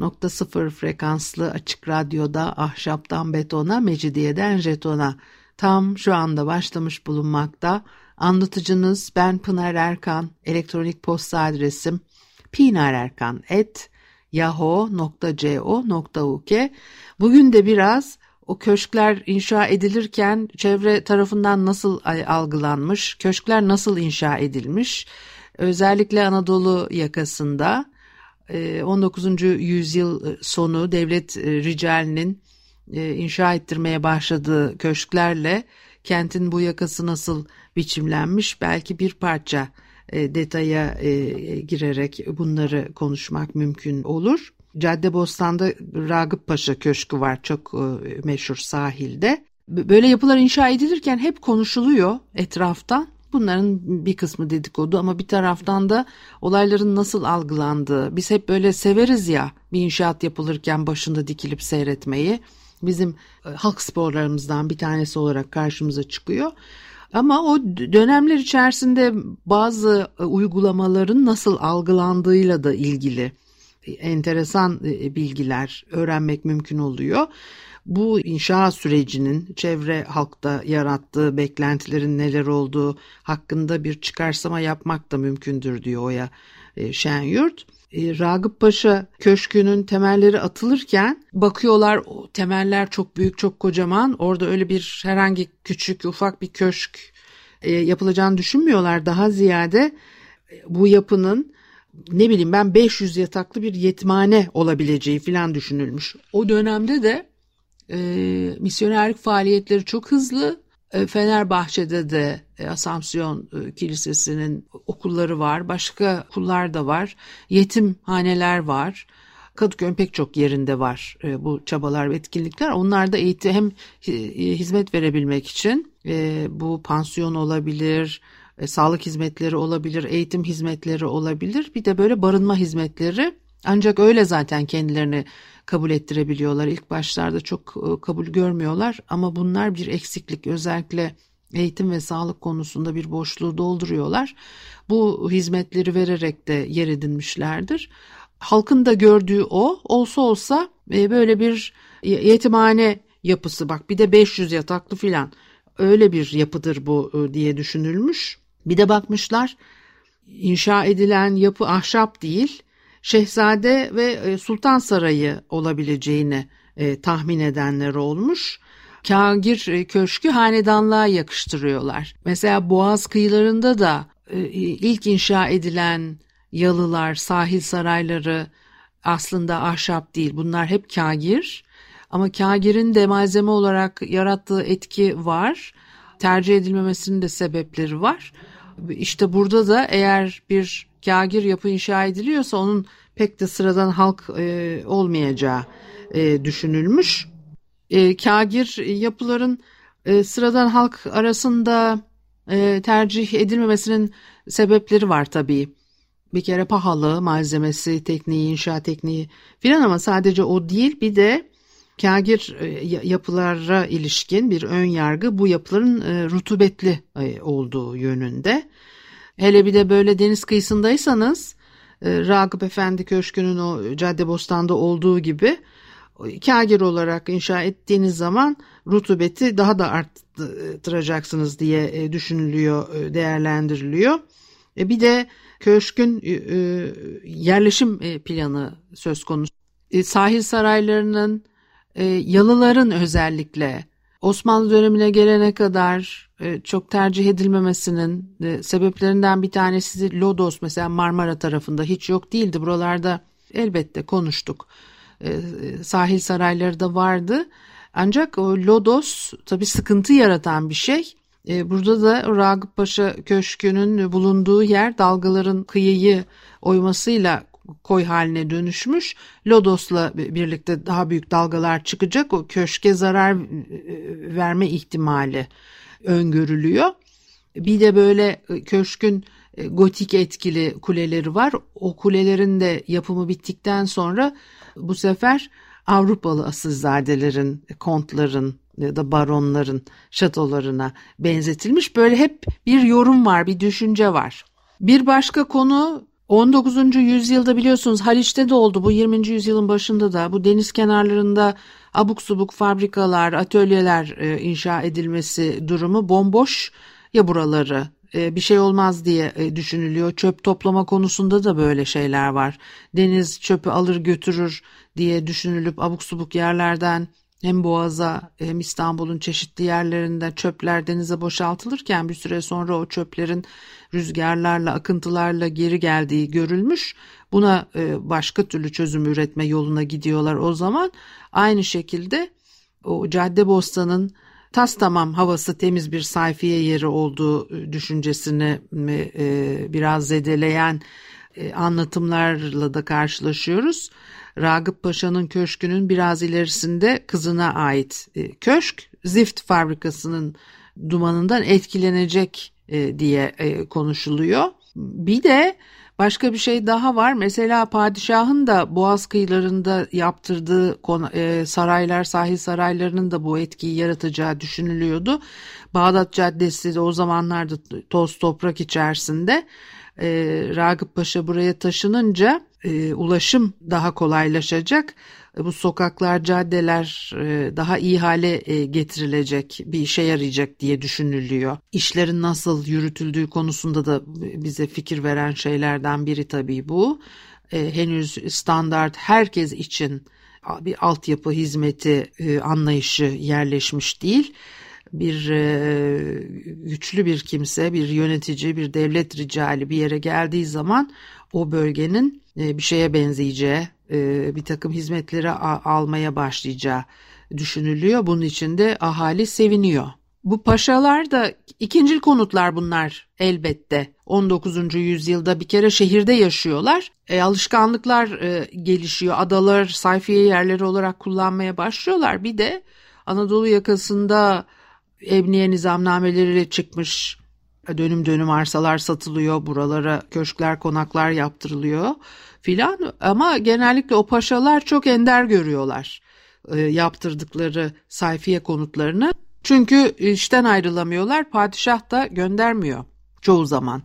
95.0 frekanslı açık radyoda ahşaptan betona, mecidiyeden jetona tam şu anda başlamış bulunmakta. Anlatıcınız ben Pınar Erkan. Elektronik posta adresim pinarerkan.yahoo.co.uk Bugün de biraz o köşkler inşa edilirken çevre tarafından nasıl algılanmış, köşkler nasıl inşa edilmiş, özellikle Anadolu yakasında 19. yüzyıl sonu devlet ricalinin inşa ettirmeye başladığı köşklerle kentin bu yakası nasıl biçimlenmiş belki bir parça detaya girerek bunları konuşmak mümkün olur. Caddebostan'da Ragıp Paşa Köşkü var çok meşhur sahilde. Böyle yapılar inşa edilirken hep konuşuluyor etraftan. Bunların bir kısmı dedikodu ama bir taraftan da olayların nasıl algılandığı. Biz hep böyle severiz ya bir inşaat yapılırken başında dikilip seyretmeyi. Bizim halk sporlarımızdan bir tanesi olarak karşımıza çıkıyor. Ama o dönemler içerisinde bazı uygulamaların nasıl algılandığıyla da ilgili enteresan bilgiler öğrenmek mümkün oluyor. Bu inşa sürecinin çevre halkta yarattığı beklentilerin neler olduğu hakkında bir çıkarsama yapmak da mümkündür diyor Oya Şenyurt. Ragıp Paşa Köşkü'nün temelleri atılırken bakıyorlar o temeller çok büyük çok kocaman orada öyle bir herhangi küçük ufak bir köşk yapılacağını düşünmüyorlar daha ziyade bu yapının ne bileyim ben 500 yataklı bir yetimhane olabileceği filan düşünülmüş. O dönemde de e, misyonerlik faaliyetleri çok hızlı. E, Fenerbahçe'de de e, Asamsiyon e, Kilisesi'nin okulları var. Başka okullar da var. Yetimhaneler var. Kadıköy'ün pek çok yerinde var e, bu çabalar ve etkinlikler. Onlar da eğitim hem hizmet verebilmek için e, bu pansiyon olabilir, e, sağlık hizmetleri olabilir, eğitim hizmetleri olabilir. Bir de böyle barınma hizmetleri. Ancak öyle zaten kendilerini kabul ettirebiliyorlar. İlk başlarda çok e, kabul görmüyorlar ama bunlar bir eksiklik. Özellikle eğitim ve sağlık konusunda bir boşluğu dolduruyorlar. Bu hizmetleri vererek de yer edinmişlerdir. Halkın da gördüğü o. Olsa olsa e, böyle bir yetimhane yapısı bak bir de 500 yataklı filan öyle bir yapıdır bu diye düşünülmüş. Bir de bakmışlar inşa edilen yapı ahşap değil şehzade ve sultan sarayı olabileceğini e, tahmin edenler olmuş. Kagir köşkü hanedanlığa yakıştırıyorlar. Mesela Boğaz kıyılarında da e, ilk inşa edilen yalılar, sahil sarayları aslında ahşap değil. Bunlar hep kagir. Ama kagirin de malzeme olarak yarattığı etki var. Tercih edilmemesinin de sebepleri var. İşte burada da eğer bir kagir yapı inşa ediliyorsa onun pek de sıradan halk e, olmayacağı e, düşünülmüş. E, kagir yapıların e, sıradan halk arasında e, tercih edilmemesinin sebepleri var tabii. Bir kere pahalı malzemesi, tekniği, inşa tekniği filan ama sadece o değil bir de kagir e, yapılara ilişkin bir ön yargı bu yapıların e, rutubetli e, olduğu yönünde. Hele bir de böyle deniz kıyısındaysanız Ragıp Efendi Köşkü'nün o Caddebostan'da olduğu gibi kagir olarak inşa ettiğiniz zaman rutubeti daha da arttıracaksınız diye düşünülüyor, değerlendiriliyor. Bir de köşkün yerleşim planı söz konusu. Sahil saraylarının e, yalıların özellikle Osmanlı dönemine gelene kadar e, çok tercih edilmemesinin e, sebeplerinden bir tanesi Lodos mesela Marmara tarafında hiç yok değildi. Buralarda elbette konuştuk. E, sahil sarayları da vardı. Ancak o Lodos tabi sıkıntı yaratan bir şey. E, burada da Ragıp Paşa Köşkü'nün bulunduğu yer dalgaların kıyıyı oymasıyla koy haline dönüşmüş. Lodos'la birlikte daha büyük dalgalar çıkacak. O köşke zarar verme ihtimali öngörülüyor. Bir de böyle köşkün gotik etkili kuleleri var. O kulelerin de yapımı bittikten sonra bu sefer Avrupalı asilzadelerin, kontların ya da baronların şatolarına benzetilmiş. Böyle hep bir yorum var, bir düşünce var. Bir başka konu 19. yüzyılda biliyorsunuz Haliç'te de oldu bu 20. yüzyılın başında da bu deniz kenarlarında abuk subuk fabrikalar, atölyeler e, inşa edilmesi durumu bomboş ya buraları e, bir şey olmaz diye e, düşünülüyor. Çöp toplama konusunda da böyle şeyler var. Deniz çöpü alır götürür diye düşünülüp abuk subuk yerlerden hem Boğaz'a hem İstanbul'un çeşitli yerlerinde çöpler denize boşaltılırken bir süre sonra o çöplerin rüzgarlarla, akıntılarla geri geldiği görülmüş. Buna e, başka türlü çözüm üretme yoluna gidiyorlar o zaman. Aynı şekilde o Caddebostan'ın tas tamam havası temiz bir sayfiye yeri olduğu e, düşüncesini e, biraz zedeleyen anlatımlarla da karşılaşıyoruz. Ragıp Paşa'nın köşkünün biraz ilerisinde kızına ait e, köşk Zift fabrikasının dumanından etkilenecek e, diye e, konuşuluyor. Bir de başka bir şey daha var. Mesela padişahın da Boğaz kıyılarında yaptırdığı saraylar, sahil saraylarının da bu etkiyi yaratacağı düşünülüyordu. Bağdat Caddesi de o zamanlarda toz toprak içerisinde. Ragıp Paşa buraya taşınınca e, ulaşım daha kolaylaşacak. E, bu sokaklar, caddeler e, daha iyi hale e, getirilecek, bir işe yarayacak diye düşünülüyor. İşlerin nasıl yürütüldüğü konusunda da bize fikir veren şeylerden biri tabii bu. Henüz standart herkes için bir altyapı hizmeti anlayışı yerleşmiş değil bir güçlü bir kimse, bir yönetici, bir devlet ricali bir yere geldiği zaman o bölgenin e, bir şeye benzeyeceği, e, bir takım hizmetleri almaya başlayacağı düşünülüyor. Bunun için de ahali seviniyor. Bu paşalar da ikincil konutlar bunlar elbette. 19. yüzyılda bir kere şehirde yaşıyorlar. E, alışkanlıklar e, gelişiyor. Adalar sayfiye yerleri olarak kullanmaya başlıyorlar. Bir de Anadolu yakasında emniye nizamnameleriyle çıkmış dönüm dönüm arsalar satılıyor. Buralara köşkler, konaklar yaptırılıyor filan. Ama genellikle o paşalar çok ender görüyorlar e, yaptırdıkları sayfiye konutlarını. Çünkü işten ayrılamıyorlar. Padişah da göndermiyor çoğu zaman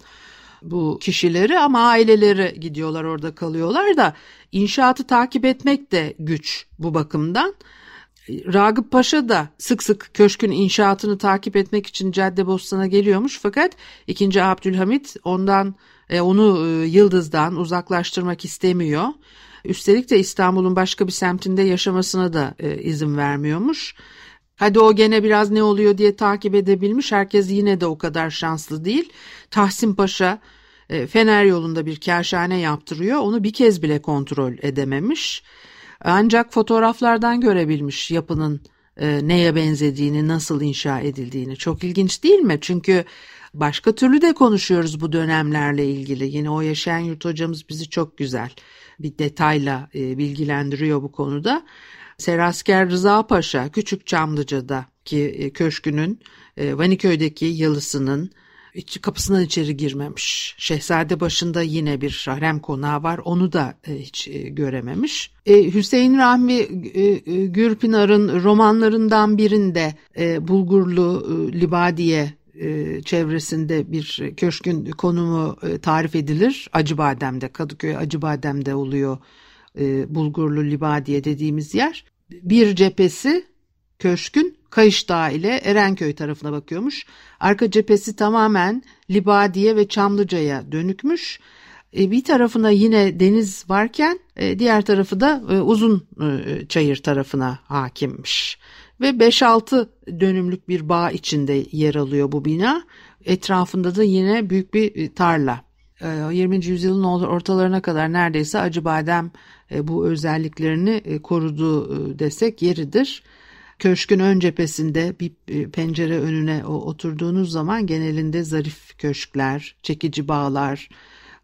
bu kişileri ama aileleri gidiyorlar orada kalıyorlar da inşaatı takip etmek de güç bu bakımdan. Ragıp Paşa da sık sık köşkün inşaatını takip etmek için Caddebostan'a geliyormuş fakat 2. Abdülhamit ondan e, onu e, Yıldız'dan uzaklaştırmak istemiyor. Üstelik de İstanbul'un başka bir semtinde yaşamasına da e, izin vermiyormuş. Hadi o gene biraz ne oluyor diye takip edebilmiş. Herkes yine de o kadar şanslı değil. Tahsin Paşa Fener yolunda bir kâşhane yaptırıyor. Onu bir kez bile kontrol edememiş. Ancak fotoğraflardan görebilmiş yapının e, neye benzediğini, nasıl inşa edildiğini. Çok ilginç değil mi? Çünkü başka türlü de konuşuyoruz bu dönemlerle ilgili. Yine o yaşayan yurt hocamız bizi çok güzel bir detayla e, bilgilendiriyor bu konuda. Serasker Rıza Paşa Küçük Çamlıca'daki e, köşkünün e, Vaniköy'deki yalısının kapısından içeri girmemiş. Şehzade başında yine bir harem konağı var. Onu da e, hiç e, görememiş. E, Hüseyin Rahmi Gürpınar'ın romanlarından birinde Bulgurlu Libadiye çevresinde bir köşkün konumu tarif edilir. Acıbadem'de, Kadıköy Acıbadem'de oluyor Bulgurlu Libadiye dediğimiz yer. Bir cephesi köşkün Kayış Dağı ile Erenköy tarafına bakıyormuş. Arka cephesi tamamen Libadiye ve Çamlıca'ya dönükmüş. E, bir tarafına yine deniz varken e, diğer tarafı da e, uzun çayır tarafına hakimmiş. Ve 5-6 dönümlük bir bağ içinde yer alıyor bu bina. Etrafında da yine büyük bir tarla. 20. yüzyılın ortalarına kadar neredeyse Acıbadem bu özelliklerini korudu desek yeridir. Köşkün ön cephesinde bir e, pencere önüne oturduğunuz zaman genelinde zarif köşkler, çekici bağlar,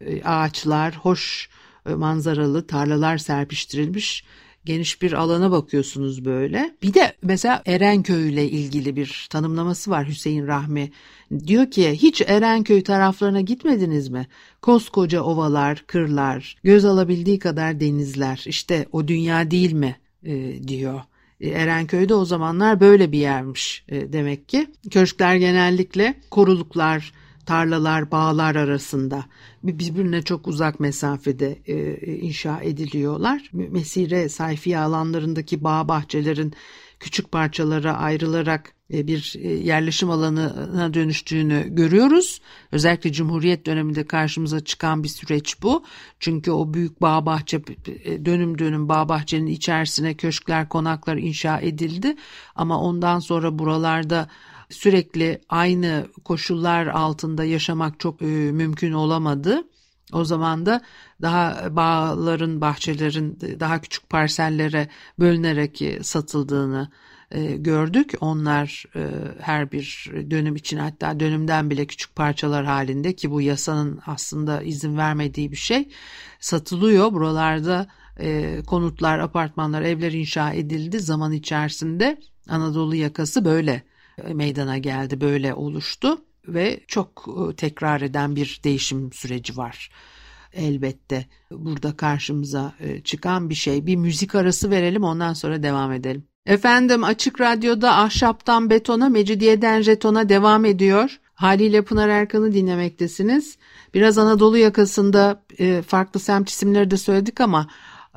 e, ağaçlar, hoş e, manzaralı tarlalar serpiştirilmiş geniş bir alana bakıyorsunuz böyle. Bir de mesela Erenköy ile ilgili bir tanımlaması var Hüseyin Rahmi. Diyor ki hiç Erenköy taraflarına gitmediniz mi? Koskoca ovalar, kırlar, göz alabildiği kadar denizler. İşte o dünya değil mi? Diyor. E, Erenköy'de o zamanlar böyle bir yermiş e, demek ki. Köşkler genellikle koruluklar, tarlalar, bağlar arasında birbirine çok uzak mesafede e, inşa ediliyorlar. Mesire sayfiye alanlarındaki bağ bahçelerin küçük parçalara ayrılarak e, bir e, yerleşim alanına dönüştüğünü görüyoruz. Özellikle Cumhuriyet döneminde karşımıza çıkan bir süreç bu. Çünkü o büyük bağ bahçe e, dönüm dönüm bağ bahçenin içerisine köşkler, konaklar inşa edildi. Ama ondan sonra buralarda sürekli aynı koşullar altında yaşamak çok mümkün olamadı. O zaman da daha bağların, bahçelerin daha küçük parsellere bölünerek e, satıldığını e, gördük. Onlar her bir dönüm için hatta dönümden bile küçük parçalar halinde ki bu yasanın aslında izin vermediği bir şey satılıyor. Buralarda konutlar, apartmanlar, evler inşa edildi zaman içerisinde. Anadolu yakası böyle meydana geldi, böyle oluştu ve çok e, tekrar eden bir değişim süreci var. Elbette burada karşımıza e, çıkan bir şey. Bir müzik arası verelim ondan sonra devam edelim. Efendim Açık Radyo'da Ahşaptan Betona, Mecidiyeden Jeton'a devam ediyor. Haliyle Pınar Erkan'ı dinlemektesiniz. Biraz Anadolu yakasında e, farklı semt isimleri de söyledik ama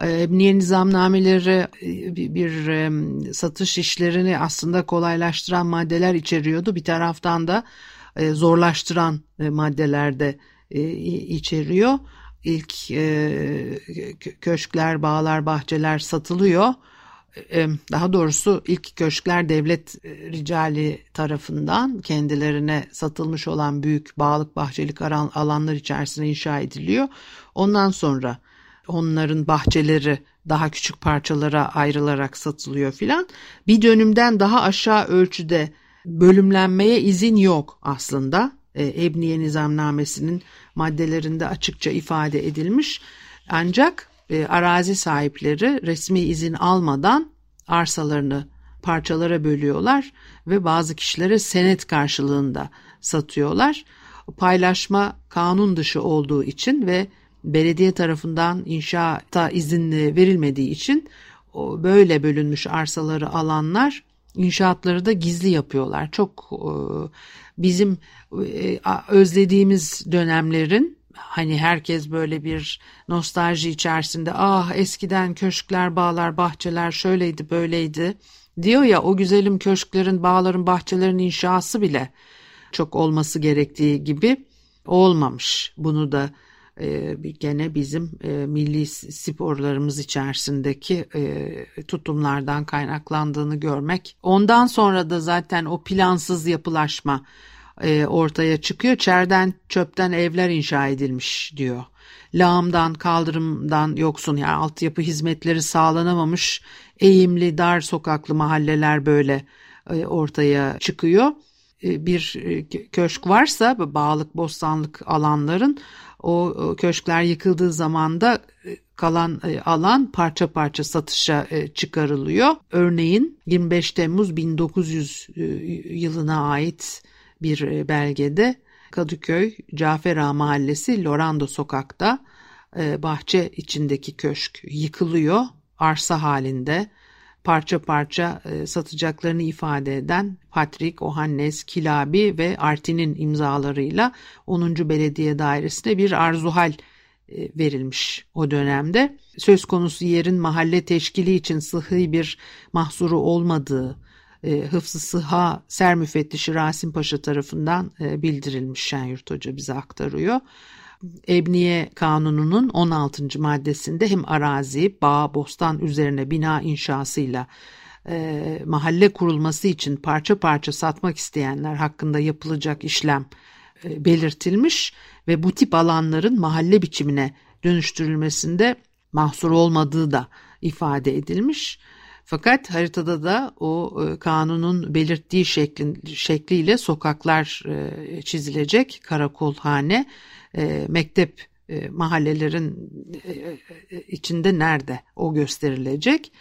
Emniye ee, nizamnameleri bir, satış işlerini aslında kolaylaştıran maddeler içeriyordu. Bir taraftan da e, zorlaştıran e, maddeler de içeriyor. İlk köşkler, bağlar, bahçeler satılıyor. Daha doğrusu ilk köşkler devlet ricali tarafından kendilerine satılmış olan büyük bağlık bahçelik alanlar içerisine inşa ediliyor. Ondan sonra onların bahçeleri daha küçük parçalara ayrılarak satılıyor filan. Bir dönümden daha aşağı ölçüde bölümlenmeye izin yok aslında. E, Ebniye Nizamnamesi'nin maddelerinde açıkça ifade edilmiş. Ancak e, arazi sahipleri resmi izin almadan arsalarını parçalara bölüyorlar ve bazı kişilere senet karşılığında satıyorlar. Paylaşma kanun dışı olduğu için ve belediye tarafından inşaata izin verilmediği için böyle bölünmüş arsaları alanlar inşaatları da gizli yapıyorlar. Çok e, bizim e, özlediğimiz dönemlerin hani herkes böyle bir nostalji içerisinde ah eskiden köşkler, bağlar, bahçeler şöyleydi böyleydi diyor ya o güzelim köşklerin, bağların, bahçelerin inşası bile çok olması gerektiği gibi olmamış. Bunu da e, gene bizim e, milli sporlarımız içerisindeki e, tutumlardan kaynaklandığını görmek. Ondan sonra da zaten o plansız yapılaşma e, ortaya çıkıyor. Çerden çöpten evler inşa edilmiş diyor. Lağımdan, kaldırımdan yoksun yani altyapı hizmetleri sağlanamamış eğimli, dar sokaklı mahalleler böyle ortaya çıkıyor bir köşk varsa bağlık bostanlık alanların o köşkler yıkıldığı zaman da e, kalan e, alan parça parça satışa e, çıkarılıyor. Örneğin 25 Temmuz 1900 yılına ait bir belgede Kadıköy Cafer Mahallesi Lorando Sokak'ta bahçe içindeki köşk yıkılıyor arsa halinde parça parça e, satacaklarını ifade eden Patrick, Ohannes, Kilabi ve Artin'in imzalarıyla 10. Belediye Dairesi'ne bir arzuhal e, verilmiş o dönemde. Söz konusu yerin mahalle teşkili için sıhhi bir mahsuru olmadığı e, Hıfzı Sıha Ser Müfettişi Rasim Paşa tarafından e, bildirilmiş Şenyurt Hoca bize aktarıyor. Ebniye Kanunu'nun 16. maddesinde hem arazi, bağ, bostan üzerine bina inşasıyla e, mahalle kurulması için parça parça satmak isteyenler hakkında yapılacak işlem e, belirtilmiş ve bu tip alanların mahalle biçimine dönüştürülmesinde mahsur olmadığı da ifade edilmiş. Fakat haritada da o e, kanunun belirttiği şeklin, şekliyle sokaklar e, çizilecek, karakolhane, e, mektep mahallelerin içinde nerede o gösterilecek.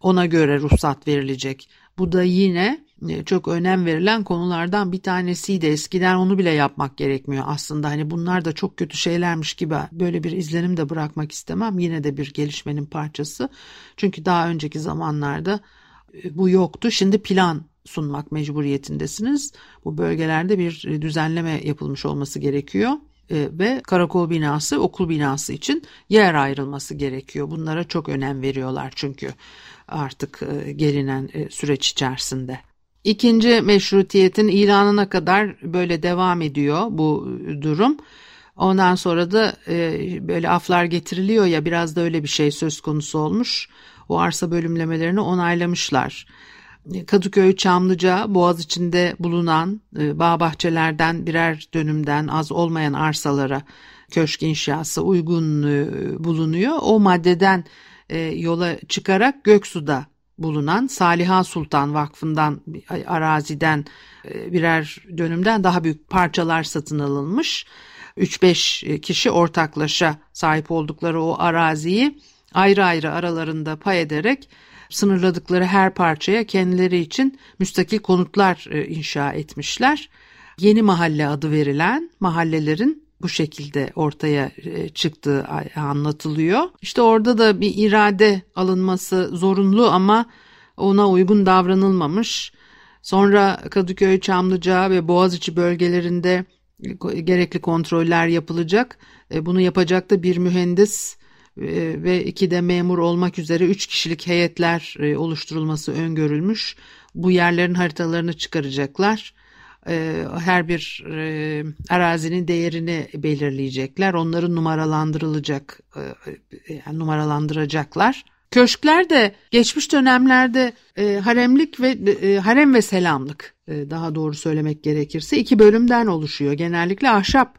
Ona göre ruhsat verilecek. Bu da yine çok önem verilen konulardan bir tanesiydi. Eskiden onu bile yapmak gerekmiyor aslında. Hani bunlar da çok kötü şeylermiş gibi böyle bir izlenim de bırakmak istemem. Yine de bir gelişmenin parçası. Çünkü daha önceki zamanlarda e, bu yoktu. Şimdi plan sunmak mecburiyetindesiniz. Bu bölgelerde bir düzenleme yapılmış olması gerekiyor e, ve karakol binası, okul binası için yer ayrılması gerekiyor. Bunlara çok önem veriyorlar çünkü artık gelinen süreç içerisinde. İkinci meşrutiyetin ilanına kadar böyle devam ediyor bu durum. Ondan sonra da e, böyle aflar getiriliyor ya biraz da öyle bir şey söz konusu olmuş. O arsa bölümlemelerini onaylamışlar. Kadıköy Çamlıca Boğaz içinde bulunan e, bağ bahçelerden birer dönümden az olmayan arsalara köşk inşası uygun e, bulunuyor. O maddeden e, yola çıkarak Göksu'da bulunan Saliha Sultan Vakfı'ndan araziden e, birer dönümden daha büyük parçalar satın alınmış. 3-5 e, kişi ortaklaşa sahip oldukları o araziyi ayrı ayrı aralarında pay ederek sınırladıkları her parçaya kendileri için müstakil konutlar e, inşa etmişler. Yeni mahalle adı verilen mahallelerin bu şekilde ortaya e, çıktığı anlatılıyor. İşte orada da bir irade alınması zorunlu ama ona uygun davranılmamış. Sonra Kadıköy, Çamlıca ve Boğaziçi bölgelerinde gerekli kontroller yapılacak. E, bunu yapacak da bir mühendis e, ve iki de memur olmak üzere üç kişilik heyetler oluşturulması öngörülmüş. Bu yerlerin haritalarını çıkaracaklar e, her bir e, arazinin değerini belirleyecekler. Onları numaralandırılacak, e, yani numaralandıracaklar. Köşkler de geçmiş dönemlerde e, haremlik ve e, harem ve selamlık e, daha doğru söylemek gerekirse iki bölümden oluşuyor. Genellikle ahşap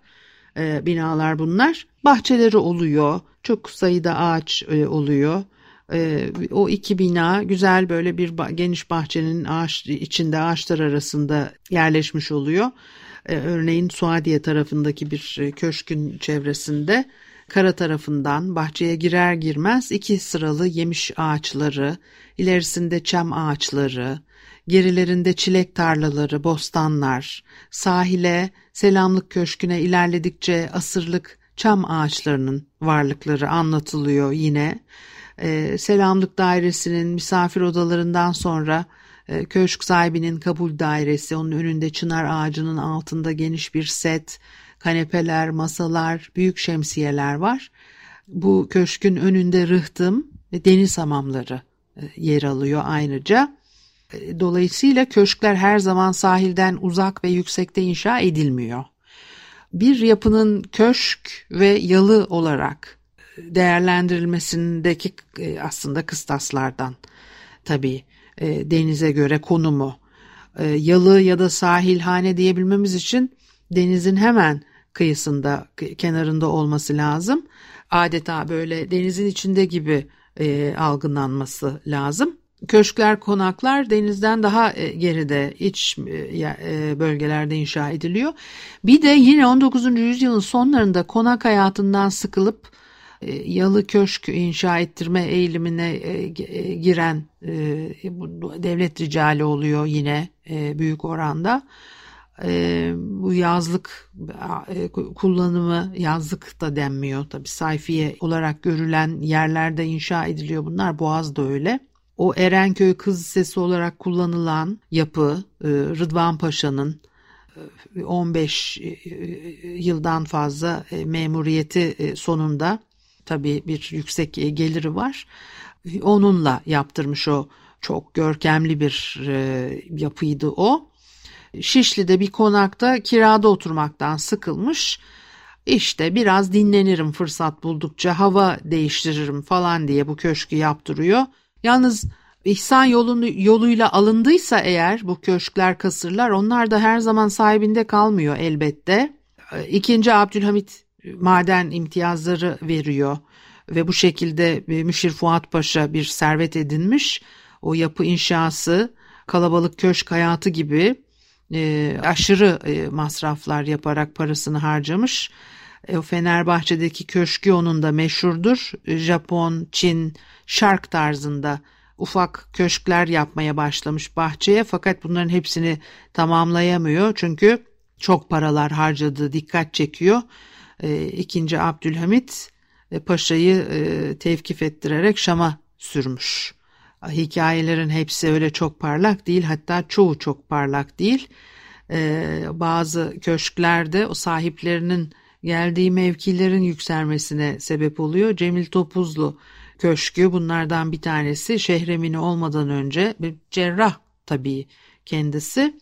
e, binalar bunlar. Bahçeleri oluyor, çok sayıda ağaç e, oluyor. E, o iki bina güzel böyle bir geniş bahçenin ağaç içinde ağaçlar arasında yerleşmiş oluyor. E, örneğin Suadiye tarafındaki bir e, köşkün çevresinde kara tarafından bahçeye girer girmez iki sıralı yemiş ağaçları, ilerisinde çam ağaçları, gerilerinde çilek tarlaları, bostanlar, sahile, selamlık köşküne ilerledikçe asırlık çam ağaçlarının varlıkları anlatılıyor yine e, selamlık dairesinin misafir odalarından sonra e, köşk sahibinin kabul dairesi, onun önünde çınar ağacının altında geniş bir set, kanepeler, masalar, büyük şemsiyeler var. Bu köşkün önünde rıhtım ve deniz hamamları e, yer alıyor ayrıca. E, dolayısıyla köşkler her zaman sahilden uzak ve yüksekte inşa edilmiyor. Bir yapının köşk ve yalı olarak değerlendirilmesindeki e, aslında kıstaslardan tabii e, denize göre konumu e, yalı ya da sahilhane diyebilmemiz için denizin hemen kıyısında kenarında olması lazım. Adeta böyle denizin içinde gibi algılanması lazım. Köşkler, konaklar denizden daha geride iç bölgelerde inşa ediliyor. Bir de yine 19. yüzyılın sonlarında konak hayatından sıkılıp yalı köşk inşa ettirme eğilimine e, e, giren devlet ricali oluyor yine büyük oranda. Bu yazlık kullanımı yazlık da denmiyor tabi sayfiye olarak görülen yerlerde inşa ediliyor bunlar Boğaz da öyle. O Erenköy Kız Lisesi olarak kullanılan yapı Rıdvan Paşa'nın 15 yıldan fazla memuriyeti sonunda tabii bir yüksek e, geliri var. Onunla yaptırmış o çok görkemli bir e, yapıydı o. Şişli'de bir konakta kirada oturmaktan sıkılmış. İşte biraz dinlenirim fırsat buldukça hava değiştiririm falan diye bu köşkü yaptırıyor. Yalnız İhsan yolunu, yoluyla alındıysa eğer bu köşkler kasırlar onlar da her zaman sahibinde kalmıyor elbette. İkinci Abdülhamit maden imtiyazları veriyor ve bu şekilde e, Müşir Fuat Paşa bir servet edinmiş. O yapı inşası kalabalık köşk hayatı gibi e, aşırı e, masraflar yaparak parasını harcamış. E, Fenerbahçe'deki köşkü onun da meşhurdur. E, Japon, Çin, şark tarzında ufak köşkler yapmaya başlamış bahçeye fakat bunların hepsini tamamlayamıyor çünkü çok paralar harcadığı dikkat çekiyor. E, ikinci Abdülhamit e, Paşa'yı e, tevkif ettirerek Şam'a sürmüş. Hikayelerin hepsi öyle çok parlak değil hatta çoğu çok parlak değil. E, bazı köşklerde o sahiplerinin geldiği mevkilerin yükselmesine sebep oluyor. Cemil Topuzlu Köşkü bunlardan bir tanesi şehremini olmadan önce bir cerrah tabii kendisi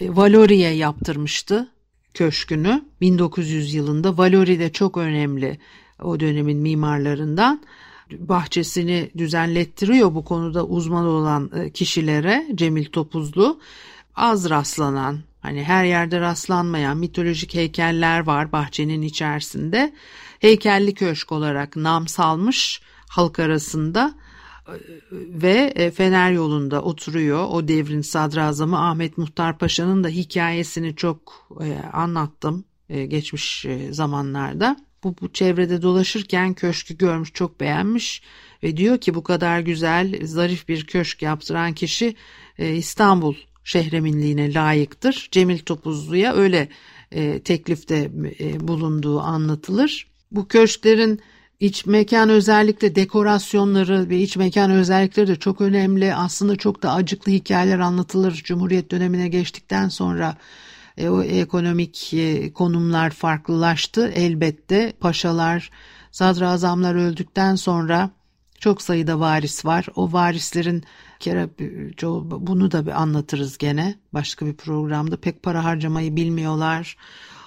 e, Valori'ye yaptırmıştı köşkünü 1900 yılında. Valori de çok önemli o dönemin mimarlarından. Bahçesini düzenlettiriyor bu konuda uzman olan e, kişilere Cemil Topuzlu. Az rastlanan hani her yerde rastlanmayan mitolojik heykeller var bahçenin içerisinde. Heykelli köşk olarak nam salmış halk arasında ve e, Fener yolunda oturuyor. O devrin sadrazamı Ahmet Muhtar Paşa'nın da hikayesini çok e, anlattım geçmiş zamanlarda. Bu, bu çevrede dolaşırken köşkü görmüş çok beğenmiş ve diyor ki bu kadar güzel zarif bir köşk yaptıran kişi İstanbul şehreminliğine layıktır. Cemil Topuzlu'ya öyle teklifte bulunduğu anlatılır. Bu köşklerin İç mekan özellikle dekorasyonları ve iç mekan özellikleri de çok önemli. Aslında çok da acıklı hikayeler anlatılır. Cumhuriyet dönemine geçtikten sonra e, o ekonomik e, konumlar farklılaştı. Elbette paşalar, sadrazamlar öldükten sonra çok sayıda varis var. O varislerin kere bunu da bir anlatırız gene başka bir programda. Pek para harcamayı bilmiyorlar.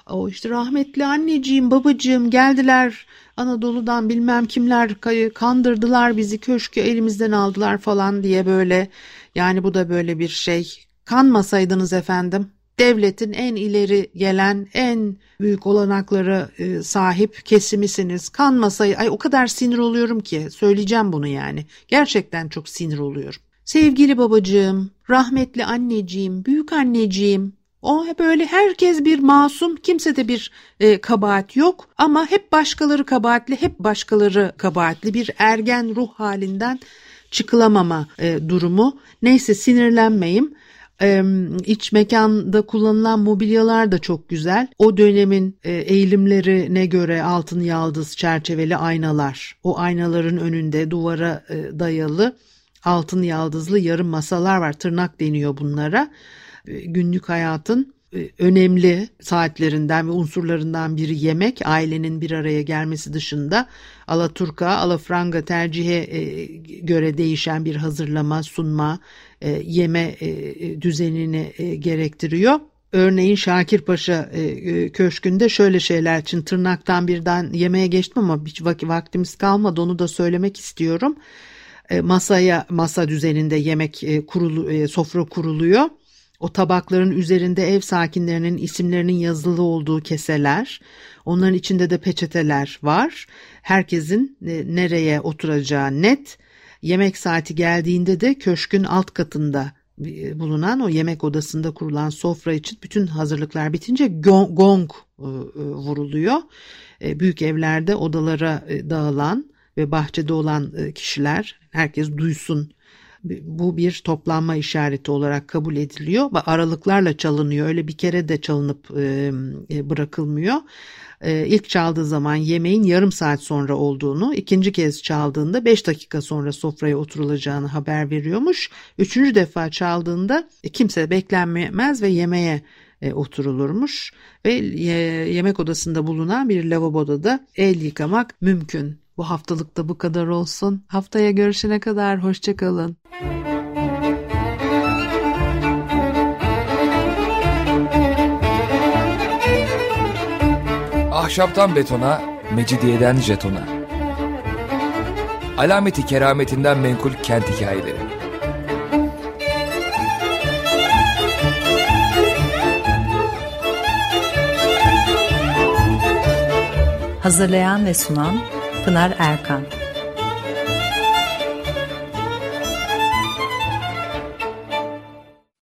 O işte rahmetli anneciğim, babacığım geldiler Anadolu'dan bilmem kimler kandırdılar bizi köşkü elimizden aldılar falan diye böyle yani bu da böyle bir şey. Kanmasaydınız efendim devletin en ileri gelen en büyük olanakları e, sahip kesimisiniz. Kanmasayı ay o kadar sinir oluyorum ki söyleyeceğim bunu yani. Gerçekten çok sinir oluyorum. Sevgili babacığım, rahmetli anneciğim, büyük anneciğim, o böyle herkes bir masum, kimse de bir e, kabahat yok ama hep başkaları kabahatli, hep başkaları kabahatli bir ergen ruh halinden çıkılamama e, durumu. Neyse sinirlenmeyim. Ee, iç mekanda kullanılan mobilyalar da çok güzel. O dönemin e, eğilimlerine göre altın yaldız çerçeveli aynalar. O aynaların önünde duvara e, dayalı altın yaldızlı yarım masalar var. Tırnak deniyor bunlara. E, günlük hayatın e, önemli saatlerinden ve unsurlarından biri yemek. Ailenin bir araya gelmesi dışında alaturka, alafranga tercihe e, göre değişen bir hazırlama, sunma, yeme düzenini gerektiriyor. Örneğin Şakir Paşa Köşkü'nde şöyle şeyler için tırnaktan birden yemeğe geçtim ama hiç vaktimiz kalmadı onu da söylemek istiyorum. Masaya masa düzeninde yemek kurulu, sofra kuruluyor o tabakların üzerinde ev sakinlerinin isimlerinin yazılı olduğu keseler, onların içinde de peçeteler var. Herkesin e, nereye oturacağı net. Yemek saati geldiğinde de köşkün alt katında e, bulunan o yemek odasında kurulan sofra için bütün hazırlıklar bitince gong, e, vuruluyor. Büyük evlerde odalara dağılan ve bahçede olan kişiler herkes duysun bu bir toplanma işareti olarak kabul ediliyor ve aralıklarla çalınıyor. Öyle bir kere de çalınıp e, e, bırakılmıyor. E, ilk çaldığı zaman yemeğin yarım saat sonra olduğunu, ikinci kez çaldığında 5 dakika sonra sofraya oturulacağını haber veriyormuş. Üçüncü defa çaldığında kimse beklenmez ve yemeğe oturulurmuş ve yemek odasında bulunan bir lavaboda da el yıkamak mümkün. Bu haftalıkta bu kadar olsun. Haftaya görüşene kadar hoşçakalın. Ahşaptan betona, mecidiyeden jetona. Alameti kerametinden menkul kent hikayeleri. Hazırlayan ve sunan Pınar Erkan